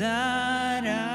desire.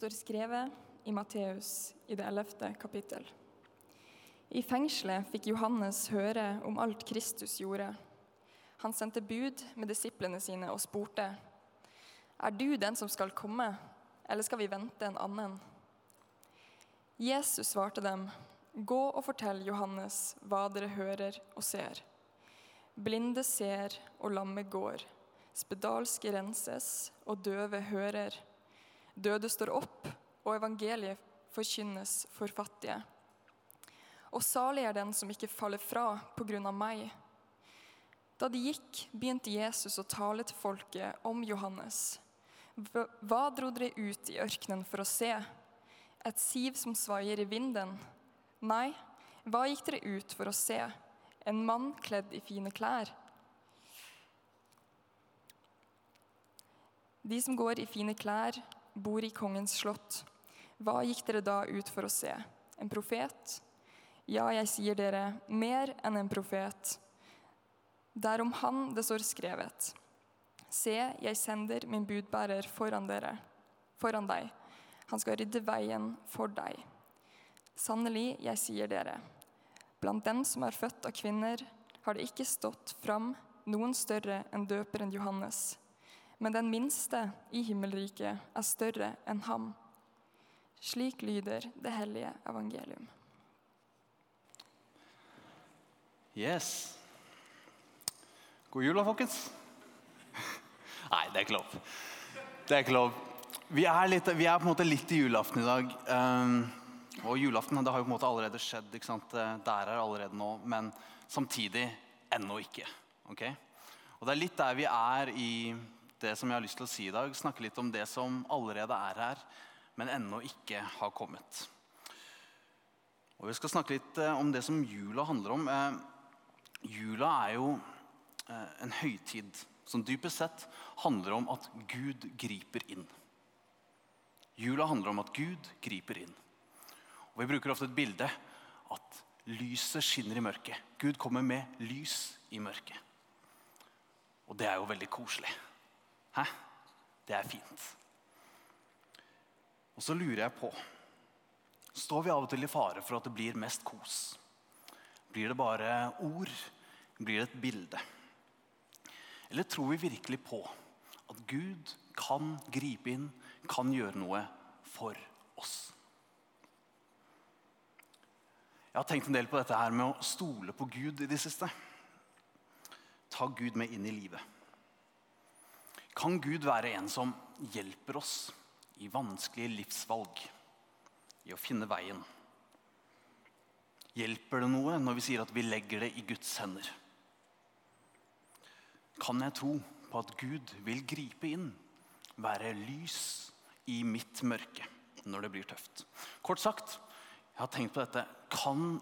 Står skrevet i Matteus i det ellevte kapittel. I fengselet fikk Johannes høre om alt Kristus gjorde. Han sendte bud med disiplene sine og spurte, Er du den som skal komme, eller skal vi vente en annen? Jesus svarte dem, Gå og fortell Johannes hva dere hører og ser. Blinde ser og lamme går. Spedalske renses og døve hører. Døde står opp, og evangeliet forkynnes for fattige. Og salig er den som ikke faller fra på grunn av meg. Da de gikk, begynte Jesus å tale til folket om Johannes. Hva dro dere ut i ørkenen for å se? Et siv som svaier i vinden? Nei, hva gikk dere ut for å se? En mann kledd i fine klær? De som går i fine klær, bor i kongens slott. Hva gikk dere da ut for å se? En profet? Ja, jeg sier dere, mer enn en profet. Det er om han det står skrevet. Se, jeg sender min budbærer foran dere, foran deg. Han skal rydde veien for deg. Sannelig, jeg sier dere, blant dem som er født av kvinner, har det ikke stått fram noen større enn døperen Johannes. Men den minste i himmelriket er større enn ham. Slik lyder det hellige evangelium. Yes. God jul da, folkens. Nei, det er ikke lov. Det er ikke lov. Vi er, litt, vi er på en måte litt i julaften i dag. Um, og julaften det har jo på en måte allerede skjedd. ikke sant? Der er allerede nå. Men samtidig ennå ikke. ok? Og Det er litt der vi er i det som jeg har lyst til å si i dag. Snakke litt om det som allerede er her, men ennå ikke har kommet. Og Vi skal snakke litt eh, om det som jula handler om. Eh, jula er jo eh, en høytid som dypest sett handler om at Gud griper inn. Jula handler om at Gud griper inn. Og Vi bruker ofte et bilde at lyset skinner i mørket. Gud kommer med lys i mørket. Og det er jo veldig koselig. Hæ? Det er fint. Og så lurer jeg på Står vi av og til i fare for at det blir mest kos? Blir det bare ord? Blir det et bilde? Eller tror vi virkelig på at Gud kan gripe inn, kan gjøre noe for oss? Jeg har tenkt en del på dette her med å stole på Gud i det siste. Ta Gud med inn i livet. Kan Gud være en som hjelper oss i vanskelige livsvalg, i å finne veien? Hjelper det noe når vi sier at vi legger det i Guds hender? Kan jeg tro på at Gud vil gripe inn, være lys i mitt mørke når det blir tøft? Kort sagt, jeg har tenkt på dette. Kan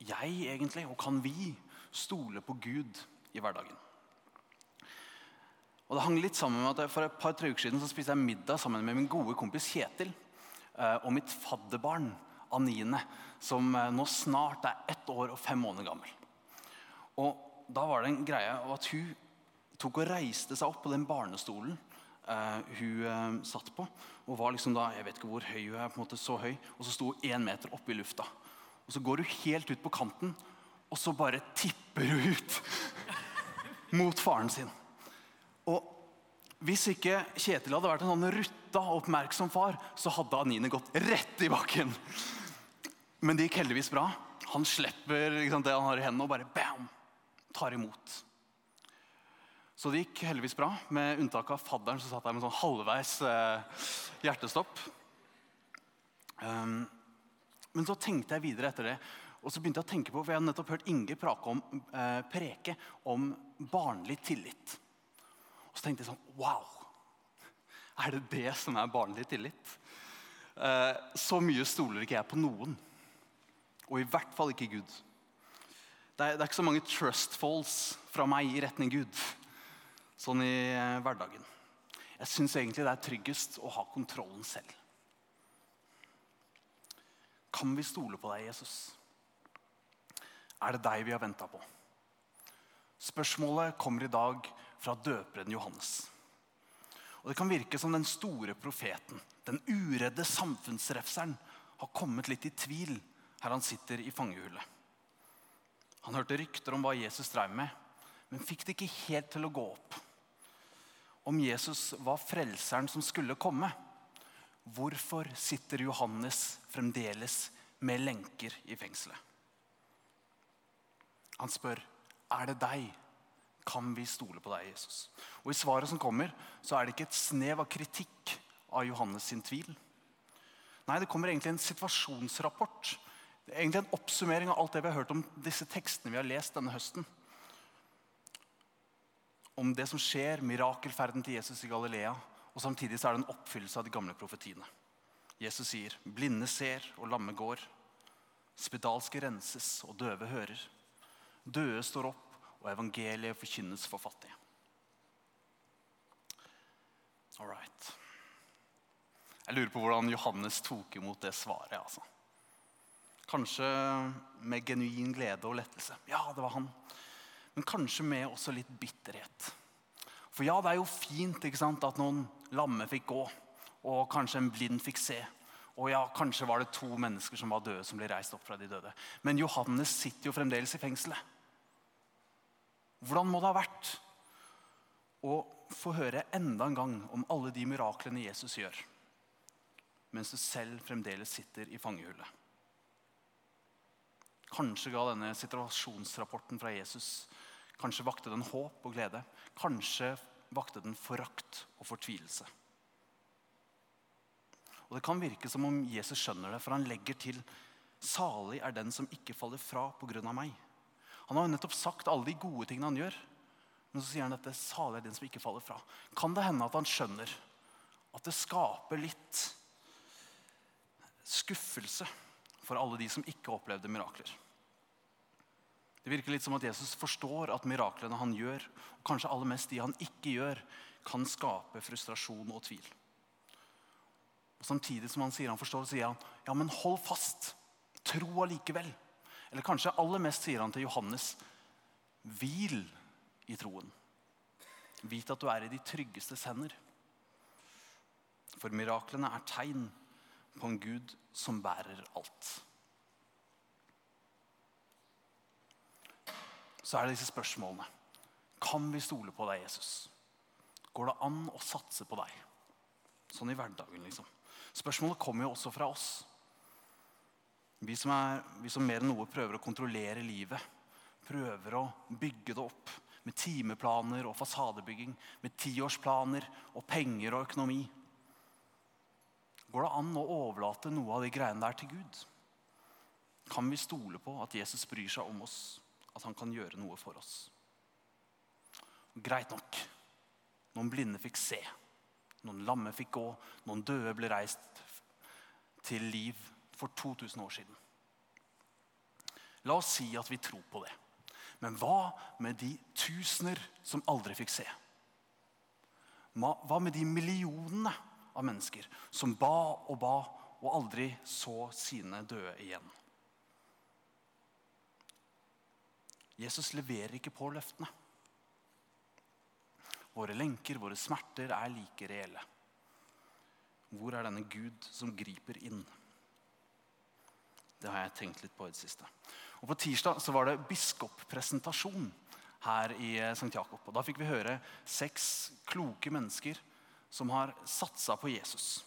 jeg egentlig, og kan vi, stole på Gud i hverdagen? Og Det hang litt sammen med at For et par-tre uker siden så spiste jeg middag sammen med min gode kompis Kjetil eh, og mitt fadderbarn Anine, som eh, nå snart er ett år og fem måneder gammel. Og Da var det en greie at hun tok og reiste seg opp på den barnestolen uh, hun satt på. Og var liksom da, jeg vet ikke hvor høy hun er, på en måte så høy, og så sto hun én meter oppe i lufta. Og Så går hun helt ut på kanten, og så bare tipper hun ut mot faren sin. Og hvis ikke Kjetil hadde vært en sånn rutta oppmerksom far, så hadde Anine gått rett i bakken. Men det gikk heldigvis bra. Han slipper sant, det han har i hendene, og bare bam, tar imot. Så det gikk heldigvis bra, med unntak av fadderen som satt der med sånn halvveis eh, hjertestopp. Um, men så tenkte jeg videre etter det, og så begynte jeg å tenke på, for jeg hadde nettopp hørt Inge om, eh, preke om barnlig tillit. Så tenkte jeg sånn Wow! Er det det som er barnlig tillit? Eh, så mye stoler ikke jeg på noen. Og i hvert fall ikke Gud. Det er, det er ikke så mange trustfalls fra meg i retning Gud sånn i eh, hverdagen. Jeg syns egentlig det er tryggest å ha kontrollen selv. Kan vi stole på deg, Jesus? Er det deg vi har venta på? Spørsmålet kommer i dag fra døperen Johannes. Og Det kan virke som den store profeten, den uredde samfunnsrefseren, har kommet litt i tvil her han sitter i fangehullet. Han hørte rykter om hva Jesus drev med, men fikk det ikke helt til å gå opp. Om Jesus var frelseren som skulle komme, hvorfor sitter Johannes fremdeles med lenker i fengselet? Han spør, 'Er det deg?' Kan vi stole på deg, Jesus? Og I svaret som kommer, så er det ikke et snev av kritikk av Johannes sin tvil. Nei, det kommer egentlig en situasjonsrapport. Det er egentlig en oppsummering av alt det vi har hørt om disse tekstene vi har lest denne høsten. Om det som skjer, mirakelferden til Jesus i Galilea. Og samtidig så er det en oppfyllelse av de gamle profetiene. Jesus sier, 'Blinde ser, og lamme går'. Spedalske renses, og døve hører. Døde står opp, og evangeliet forkynnes for fattige. All right. Jeg lurer på hvordan Johannes tok imot det svaret. altså. Kanskje med genuin glede og lettelse. Ja, det var han. Men kanskje med også litt bitterhet. For ja, det er jo fint ikke sant, at noen lamme fikk gå, og kanskje en blind fikk se. Og ja, kanskje var det to mennesker som var døde, som ble reist opp fra de døde. Men Johannes sitter jo fremdeles i fengselet. Hvordan må det ha vært å få høre enda en gang om alle de miraklene Jesus gjør, mens du selv fremdeles sitter i fangehullet? Kanskje ga denne situasjonsrapporten fra Jesus Kanskje vakte den håp og glede. Kanskje vakte den forakt og fortvilelse. Og Det kan virke som om Jesus skjønner det, for han legger til Salig er den som ikke faller fra pga. meg. Han har jo nettopp sagt alle de gode tingene han gjør. Men så sier han dette, salig er den som ikke faller fra. Kan det hende at han skjønner at det skaper litt skuffelse for alle de som ikke opplevde mirakler? Det virker litt som at Jesus forstår at miraklene han gjør, og kanskje aller mest de han ikke gjør, kan skape frustrasjon og tvil. Og Samtidig som han sier han forstår, sier han ja, men hold fast. Tro allikevel. Eller kanskje aller mest sier han til Johannes hvil i troen. Vit at du er i de tryggestes hender. For miraklene er tegn på en Gud som bærer alt. Så er det disse spørsmålene. Kan vi stole på deg, Jesus? Går det an å satse på deg? Sånn i hverdagen, liksom. Spørsmålet kommer jo også fra oss. Vi som, er, vi som mer enn noe prøver å kontrollere livet, prøver å bygge det opp med timeplaner og fasadebygging, med tiårsplaner og penger og økonomi. Går det an å overlate noe av de greiene der til Gud? Kan vi stole på at Jesus bryr seg om oss, at han kan gjøre noe for oss? Greit nok. Noen blinde fikk se. Noen lamme fikk gå. Noen døde ble reist til liv for 2000 år siden. La oss si at vi tror på det. Men hva med de tusener som aldri fikk se? Hva med de millionene av mennesker som ba og ba og aldri så sine døde igjen? Jesus leverer ikke på løftene. Våre lenker, våre smerter er like reelle. Hvor er denne Gud som griper inn? Det har jeg tenkt litt på i det siste. Og På tirsdag så var det biskoppresentasjon her i eh, St. Jakob. Og Da fikk vi høre seks kloke mennesker som har satsa på Jesus.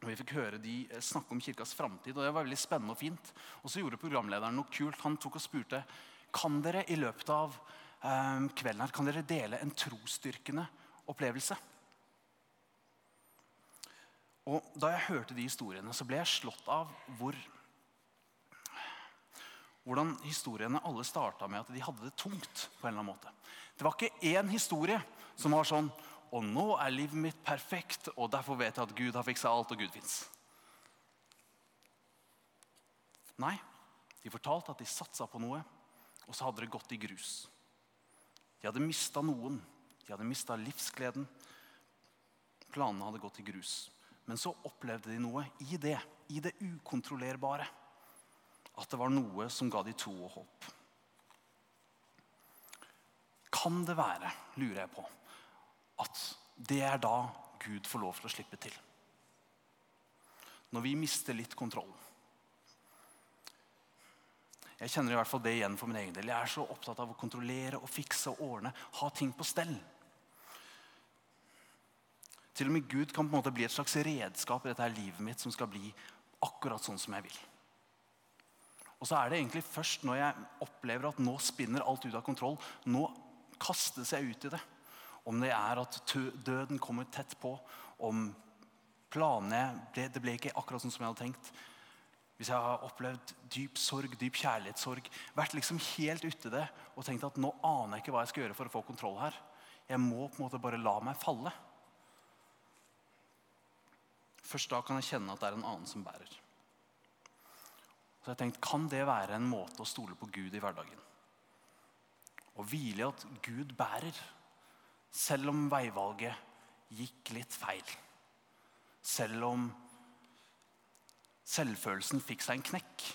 Og Vi fikk høre de eh, snakke om kirkas framtid, og det var veldig spennende og fint. Og så gjorde programlederen noe kult. Han tok og spurte kan dere i løpet av eh, kvelden her, kan dere dele en trosstyrkende opplevelse. Og Da jeg hørte de historiene, så ble jeg slått av hvor hvordan historiene alle starta med at de hadde det tungt. på en eller annen måte. Det var ikke én historie som var sånn Og nå er livet mitt perfekt, og derfor vet jeg at Gud har fiksa alt, og Gud fins. Nei, de fortalte at de satsa på noe, og så hadde det gått i grus. De hadde mista noen. De hadde mista livsgleden. Planene hadde gått i grus. Men så opplevde de noe i det, i det ukontrollerbare at det var noe som ga de tro og håp. Kan det være, lurer jeg på, at det er da Gud får lov til å slippe til. Når vi mister litt kontroll. Jeg kjenner i hvert fall det igjen for min egen del. Jeg er så opptatt av å kontrollere og fikse og ordne. Ha ting på stell. Til og med Gud kan på en måte bli et slags redskap i dette livet mitt som skal bli akkurat sånn som jeg vil. Og så er det egentlig først når jeg opplever at nå spinner alt ut av kontroll, nå kastes jeg ut i det. Om det er at døden kommer tett på, om planene det, Det ble ikke akkurat sånn som jeg hadde tenkt. Hvis jeg har opplevd dyp sorg, dyp kjærlighetssorg, vært liksom helt uti det og tenkt at nå aner jeg ikke hva jeg skal gjøre for å få kontroll her. Jeg må på en måte bare la meg falle. Først da kan jeg kjenne at det er en annen som bærer. Så jeg tenkte, Kan det være en måte å stole på Gud i hverdagen? Å hvile i at Gud bærer, selv om veivalget gikk litt feil. Selv om selvfølelsen fikk seg en knekk.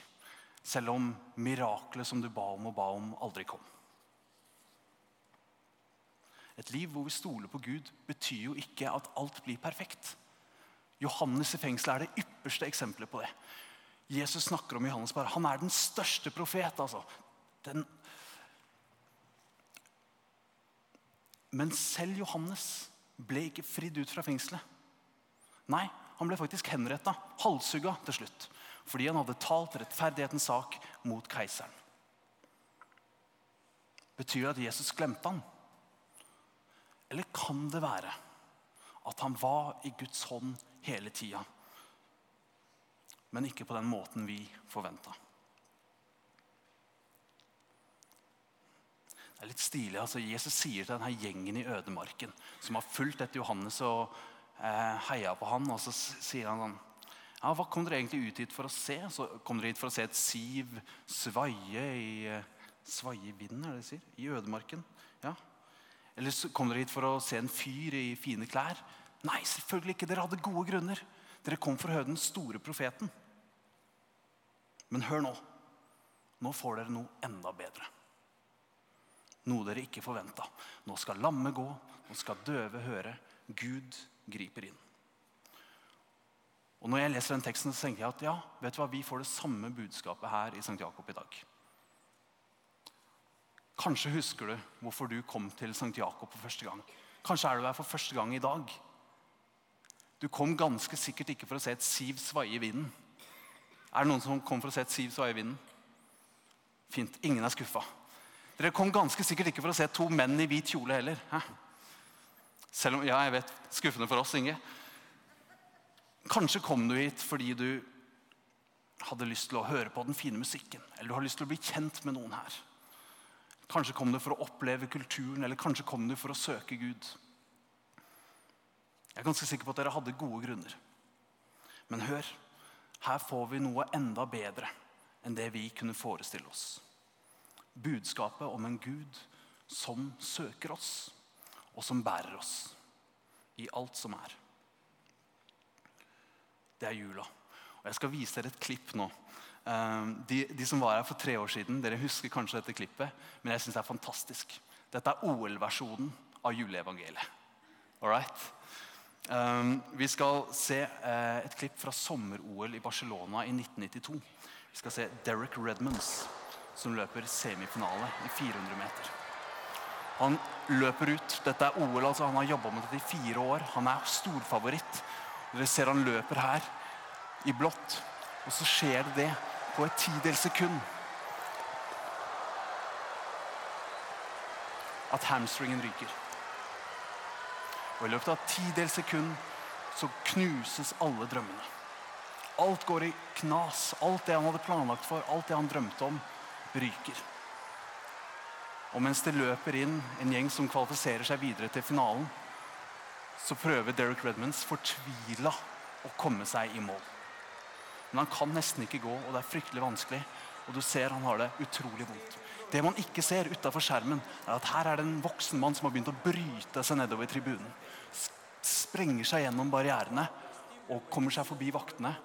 Selv om miraklet som du ba om og ba om, aldri kom. Et liv hvor vi stoler på Gud, betyr jo ikke at alt blir perfekt. Johannes i fengselet er det ypperste eksempelet på det. Jesus snakker om Johannes bare. Han er den største profet. altså. Den... Men selv Johannes ble ikke fridd ut fra fengselet. Nei, han ble faktisk henretta, halshugga til slutt. Fordi han hadde talt rettferdighetens sak mot keiseren. Betyr det at Jesus glemte han? Eller kan det være at han var i Guds hånd hele tida. Men ikke på den måten vi forventa. Det er litt stilig. altså Jesus sier til denne gjengen i ødemarken, som har fulgt etter Johannes og eh, heia på han, og så sier han sånn ja, Hva kom dere egentlig ut hit for å se? Så kom dere hit for å se et siv svaie i eh, svaie vinden, er det de sier? I ødemarken. Ja. Eller så kom dere hit for å se en fyr i fine klær. Nei, selvfølgelig ikke. Dere hadde gode grunner. Dere kom for å høre den store profeten. Men hør nå. Nå får dere noe enda bedre. Noe dere ikke forventa. Nå skal lamme gå, nå skal døve høre. Gud griper inn. Og Når jeg leser den teksten, så tenker jeg at ja, vet du hva, vi får det samme budskapet her i St. Jakob i dag. Kanskje husker du hvorfor du kom til St. Jakob for første gang. Kanskje er du her for første gang i dag. Du kom ganske sikkert ikke for å se et siv svaie i vinden. Er det noen som kom for å se et siv svaie i vinden? Fint. Ingen er skuffa. Dere kom ganske sikkert ikke for å se to menn i hvit kjole heller. Hæ? Selv om, ja, jeg vet, Skuffende for oss, Inge. Kanskje kom du hit fordi du hadde lyst til å høre på den fine musikken. Eller du har lyst til å bli kjent med noen her. Kanskje kom du for å oppleve kulturen, eller kanskje kom du for å søke Gud. Jeg er ganske sikker på at dere hadde gode grunner. Men hør, her får vi noe enda bedre enn det vi kunne forestille oss. Budskapet om en Gud som søker oss, og som bærer oss i alt som er. Det er jula. Og Jeg skal vise dere et klipp nå. Ehm, de, de, som var her for tre år siden, dere husker kanskje dette klippet, men jeg syns det er fantastisk. Dette er OL-versjonen av juleevangeliet. All right? Ehm, vi skal se eh, et klipp fra sommer-OL i Barcelona i 1992. Vi skal se Derek Redmonds, som løper semifinale i 400 meter. Han løper ut. Dette er OL, altså. Han har jobba med dette i fire år. Han er storfavoritt. Dere ser han løper her i blått. Og så skjer det på et tidels sekund. At hamstringen ryker. Og I løpet av tidels sekund så knuses alle drømmene. Alt går i knas. Alt det han hadde planlagt for, alt det han drømte om, ryker. Og mens det løper inn en gjeng som kvalifiserer seg videre til finalen, så prøver Derek Redmonds fortvila å komme seg i mål. Men han kan nesten ikke gå, og det er fryktelig vanskelig. Og du ser han har det utrolig vondt. Det man ikke ser utafor skjermen, er at her er det en voksen mann som har begynt å bryte seg nedover tribunen. Sprenger seg gjennom barrierene og kommer seg forbi vaktene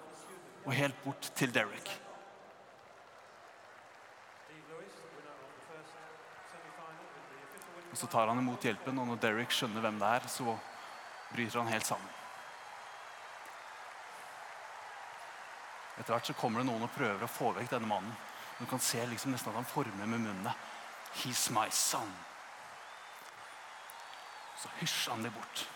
og helt bort til Derek. Og Så tar han imot hjelpen, og når Derek skjønner hvem det er, så bryter han helt sammen. Etter hvert så kommer det noen og prøver å få vekk denne mannen. Du kan se liksom nesten at han former med munnene. He's my son. Så hysjer han det bort.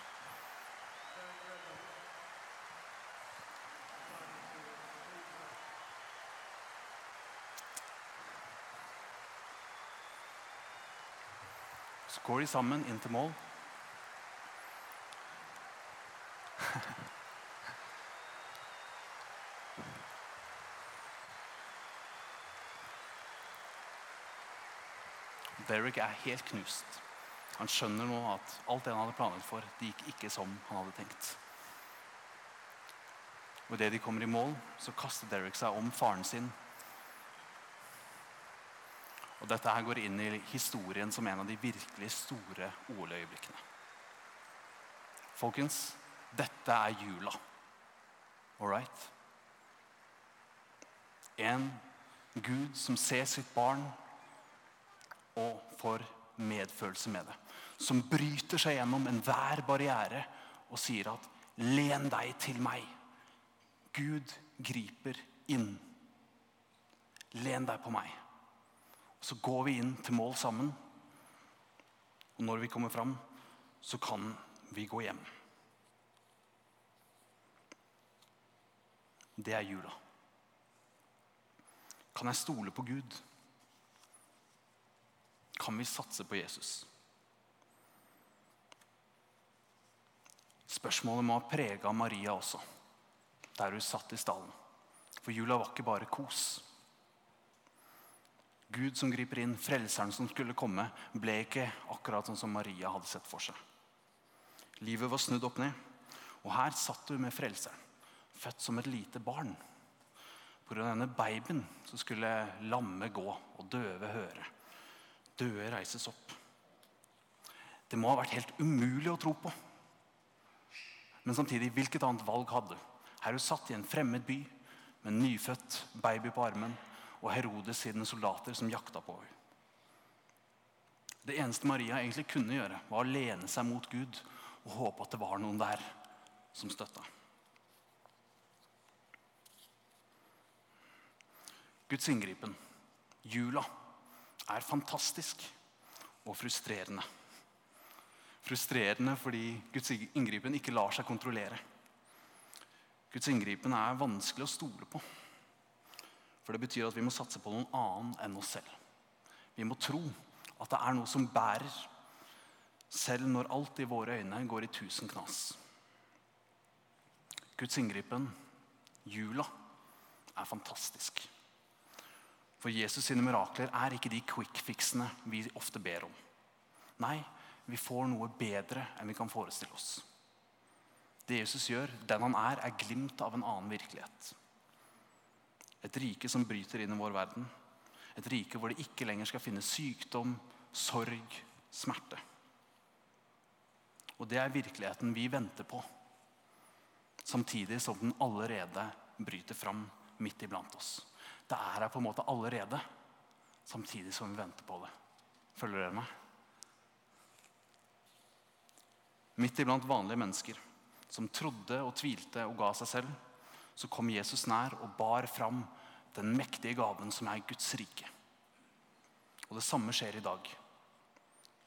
Så går de sammen inn til mål. Derek er helt knust. Han skjønner nå at alt det han hadde planlagt for, det gikk ikke som han hadde tenkt. Og Idet de kommer i mål, så kaster Derek seg om faren sin. Og Dette her går inn i historien som en av de virkelig store OL-øyeblikkene. Folkens, dette er jula. All right? En Gud som ser sitt barn og får medfølelse med det. Som bryter seg gjennom enhver barriere og sier at 'len deg til meg'. Gud griper inn. Len deg på meg. Så går vi inn til mål sammen. Og når vi kommer fram, så kan vi gå hjem. Det er jula. Kan jeg stole på Gud? Kan vi satse på Jesus? Spørsmålet må ha prega Maria også, der hun satt i stallen. For jula var ikke bare kos. Gud som griper inn, frelseren som skulle komme, ble ikke akkurat sånn som Maria hadde sett for seg. Livet var snudd opp ned, og her satt hun med frelseren, født som et lite barn. Av denne babyen så skulle lamme gå og døve høre. Døde reises opp. Det må ha vært helt umulig å tro på. Men samtidig, hvilket annet valg hadde? Her er hun satt i en fremmed by med en nyfødt baby på armen og Herodes sine soldater som jakta på henne. Det eneste Maria egentlig kunne gjøre, var å lene seg mot Gud og håpe at det var noen der som støtta. Guds inngripen, jula, er fantastisk og frustrerende. Frustrerende fordi Guds inngripen ikke lar seg kontrollere. Guds inngripen er vanskelig å stole på. For det betyr at vi må satse på noen annen enn oss selv. Vi må tro at det er noe som bærer, selv når alt i våre øyne går i tusen knas. Guds inngripen, jula, er fantastisk. For Jesus sine mirakler er ikke de quick fixene vi ofte ber om. Nei, vi får noe bedre enn vi kan forestille oss. Det Jesus gjør, den han er, er glimt av en annen virkelighet. Et rike som bryter inn i vår verden. Et rike hvor det ikke lenger skal finnes sykdom, sorg, smerte. Og det er virkeligheten vi venter på, samtidig som den allerede bryter fram midt iblant oss. Det er her på en måte allerede, samtidig som vi venter på det. Følger dere meg? Midt iblant vanlige mennesker som trodde og tvilte og ga seg selv, så kom Jesus nær og bar fram den mektige gaven som er Guds rike. Og det samme skjer i dag.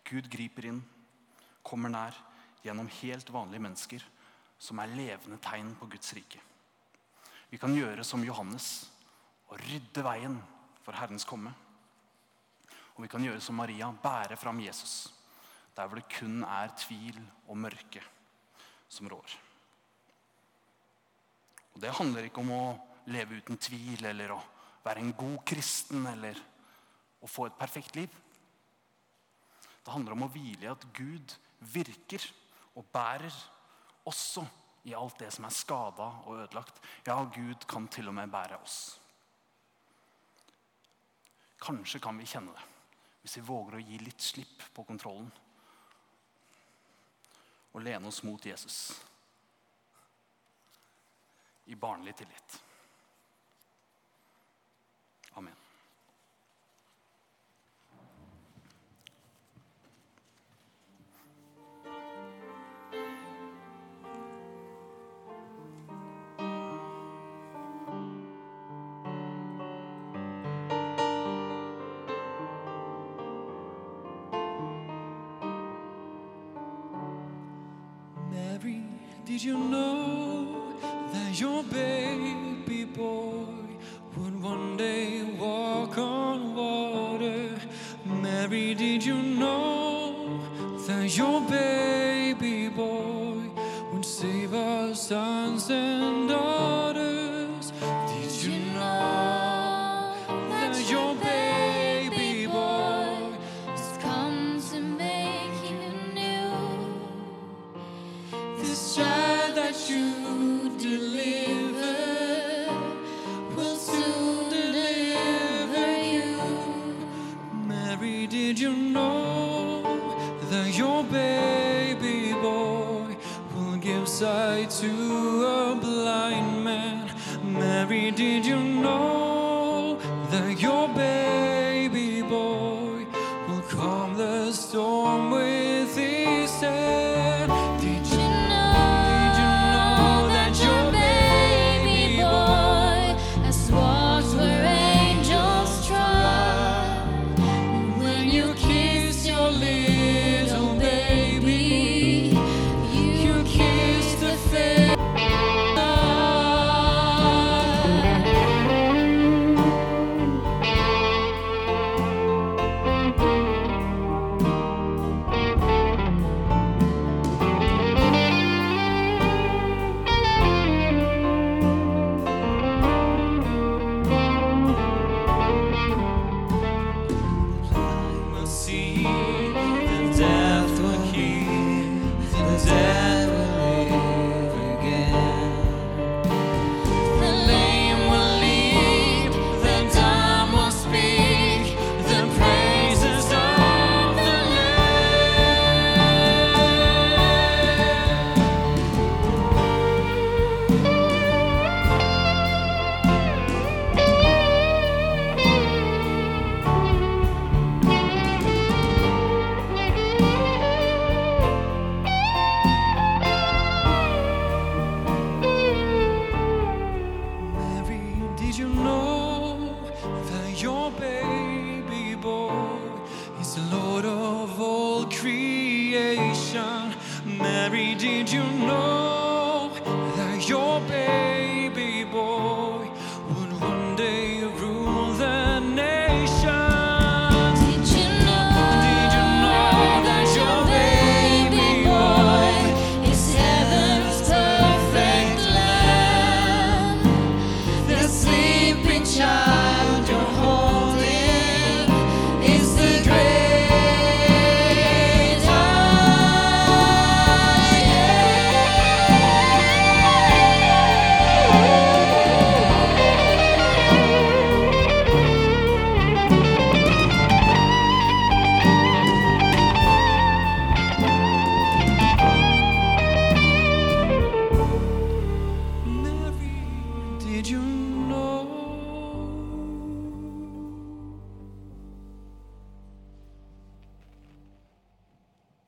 Gud griper inn, kommer nær gjennom helt vanlige mennesker som er levende tegn på Guds rike. Vi kan gjøre som Johannes og rydde veien for Herrens komme. Og vi kan gjøre som Maria, bære fram Jesus der hvor det kun er tvil og mørke som rår. Og Det handler ikke om å leve uten tvil eller å være en god kristen eller å få et perfekt liv. Det handler om å hvile i at Gud virker og bærer også i alt det som er skada og ødelagt. Ja, Gud kan til og med bære oss. Kanskje kan vi kjenne det hvis vi våger å gi litt slipp på kontrollen og lene oss mot Jesus i barnlig tillit. Did you know that your baby boy would one day walk on water? Mary, did you know that your Side sight to a blind man. Mary, did you know that your you.